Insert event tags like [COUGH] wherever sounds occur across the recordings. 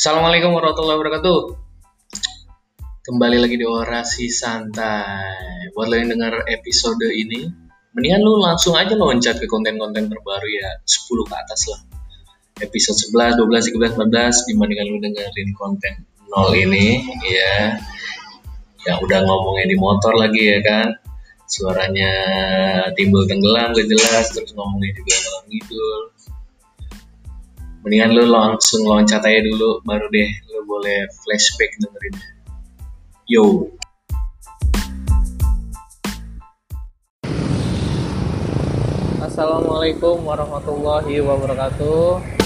Assalamualaikum warahmatullahi wabarakatuh. Kembali lagi di orasi santai. Buat lo yang dengar episode ini, mendingan lu langsung aja loncat ke konten-konten terbaru ya 10 ke atas lah. Episode 11, 12, 13, 14 dibandingkan lu dengerin konten nol ini ya. Yang udah ngomongnya di motor lagi ya kan. Suaranya timbul tenggelam gak jelas terus ngomongnya juga ngalor ngidul mendingan lu langsung loncat aja dulu baru deh lu boleh flashback dengerin yo Assalamualaikum warahmatullahi wabarakatuh.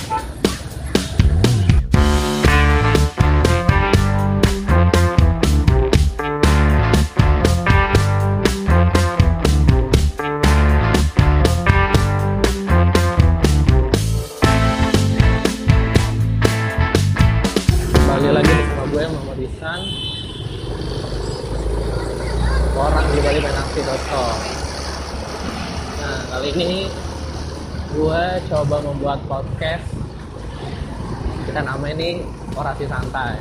Muhammad Ihsan. Orang di balik menaksi.com. Nah, kali ini gue coba membuat podcast. Kita nama ini orasi santai.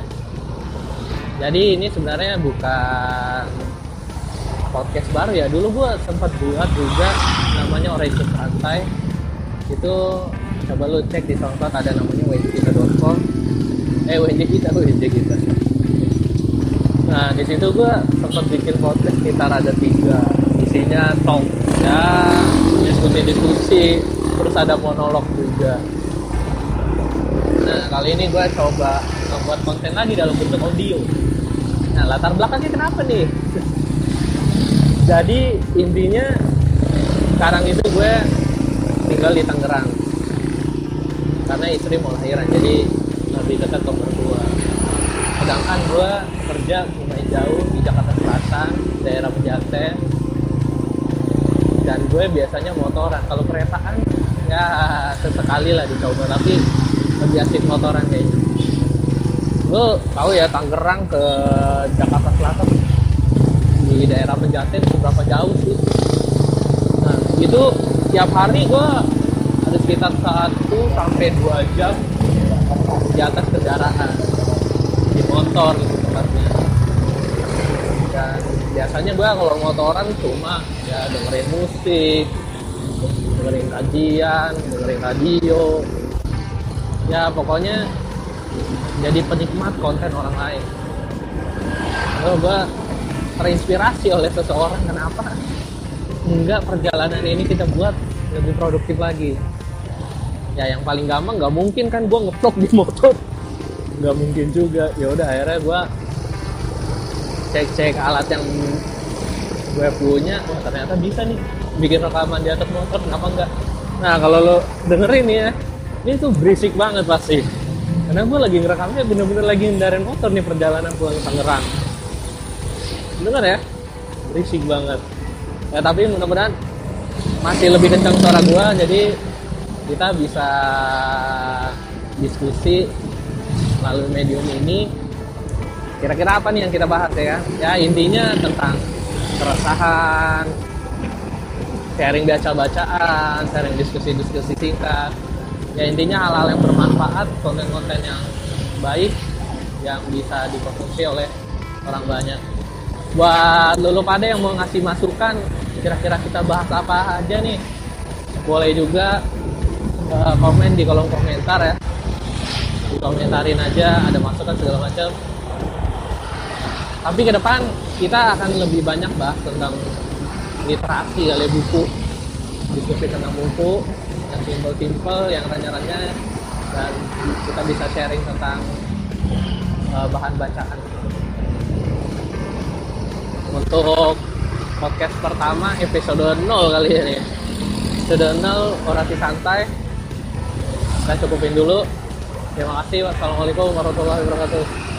Jadi ini sebenarnya bukan podcast baru ya. Dulu gue sempat buat juga namanya orasi santai. Itu coba lu cek di SoundCloud ada namanya wjkita.com. Eh WJ kita, WJ kita. Nah di situ gue sempat bikin podcast sekitar ada tiga. Isinya talk ya diskusi-diskusi terus ada monolog juga. Nah kali ini gue coba membuat konten lagi dalam bentuk audio. Nah latar belakangnya kenapa nih? [LAUGHS] Jadi intinya sekarang itu gue tinggal di Tangerang. Karena istri mau lahiran jadi lebih dekat ke mertua. Sedangkan gue kerja lumayan jauh di Jakarta Selatan daerah Pejaten. Dan gue biasanya motoran. Kalau keretaan ya sesekali lah dicoba tapi lebih asik motoran kayaknya lo tahu ya Tangerang ke Jakarta Selatan? Di daerah Pejaten seberapa jauh sih? Nah itu tiap hari gue ada sekitar satu sampai dua jam di atas kendaraan di motor gitu tempatnya. Dan biasanya gue kalau motoran cuma ya dengerin musik dengerin kajian dengerin radio. Ya pokoknya jadi penikmat konten orang lain. Kalau gue terinspirasi oleh seseorang kenapa enggak perjalanan ini kita buat lebih produktif lagi ya yang paling gampang nggak mungkin kan gue ngevlog di motor. Nggak mungkin juga. Ya udah akhirnya gue cek cek alat yang gue punya. Wah ternyata bisa nih bikin rekaman di atas motor kenapa enggak nah kalau lo dengerin ya ini tuh berisik banget pasti. Karena gue lagi ngerekamnya bener-bener lagi ngendarin motor nih perjalanan pulang Tangerang. Denger ya? Berisik banget. Ya tapi mudah-mudahan masih lebih kencang suara gue jadi kita bisa diskusi melalui medium ini. Kira-kira apa nih yang kita bahas ya? Ya intinya tentang keresahan sharing baca-bacaan sharing diskusi-diskusi singkat. Ya intinya hal-hal yang bermanfaat konten-konten yang baik yang bisa dikonsumsi oleh orang banyak. Buat lulu pada yang mau ngasih masukan kira-kira kita bahas apa aja nih? Boleh juga uh, komen di kolom komentar ya. Dikomentarin aja ada masukan segala macam. Tapi ke depan kita akan lebih banyak bahas tentang literasi kali buku. Diskusi tentang buku yang simple-simple yang renyah-renyah dan kita bisa sharing tentang uh, bahan bacaan. Untuk podcast pertama episode 0 kali ini. Episode 0 orasi santai kita cukupin dulu. Terima kasih wassalamualaikum warahmatullahi wabarakatuh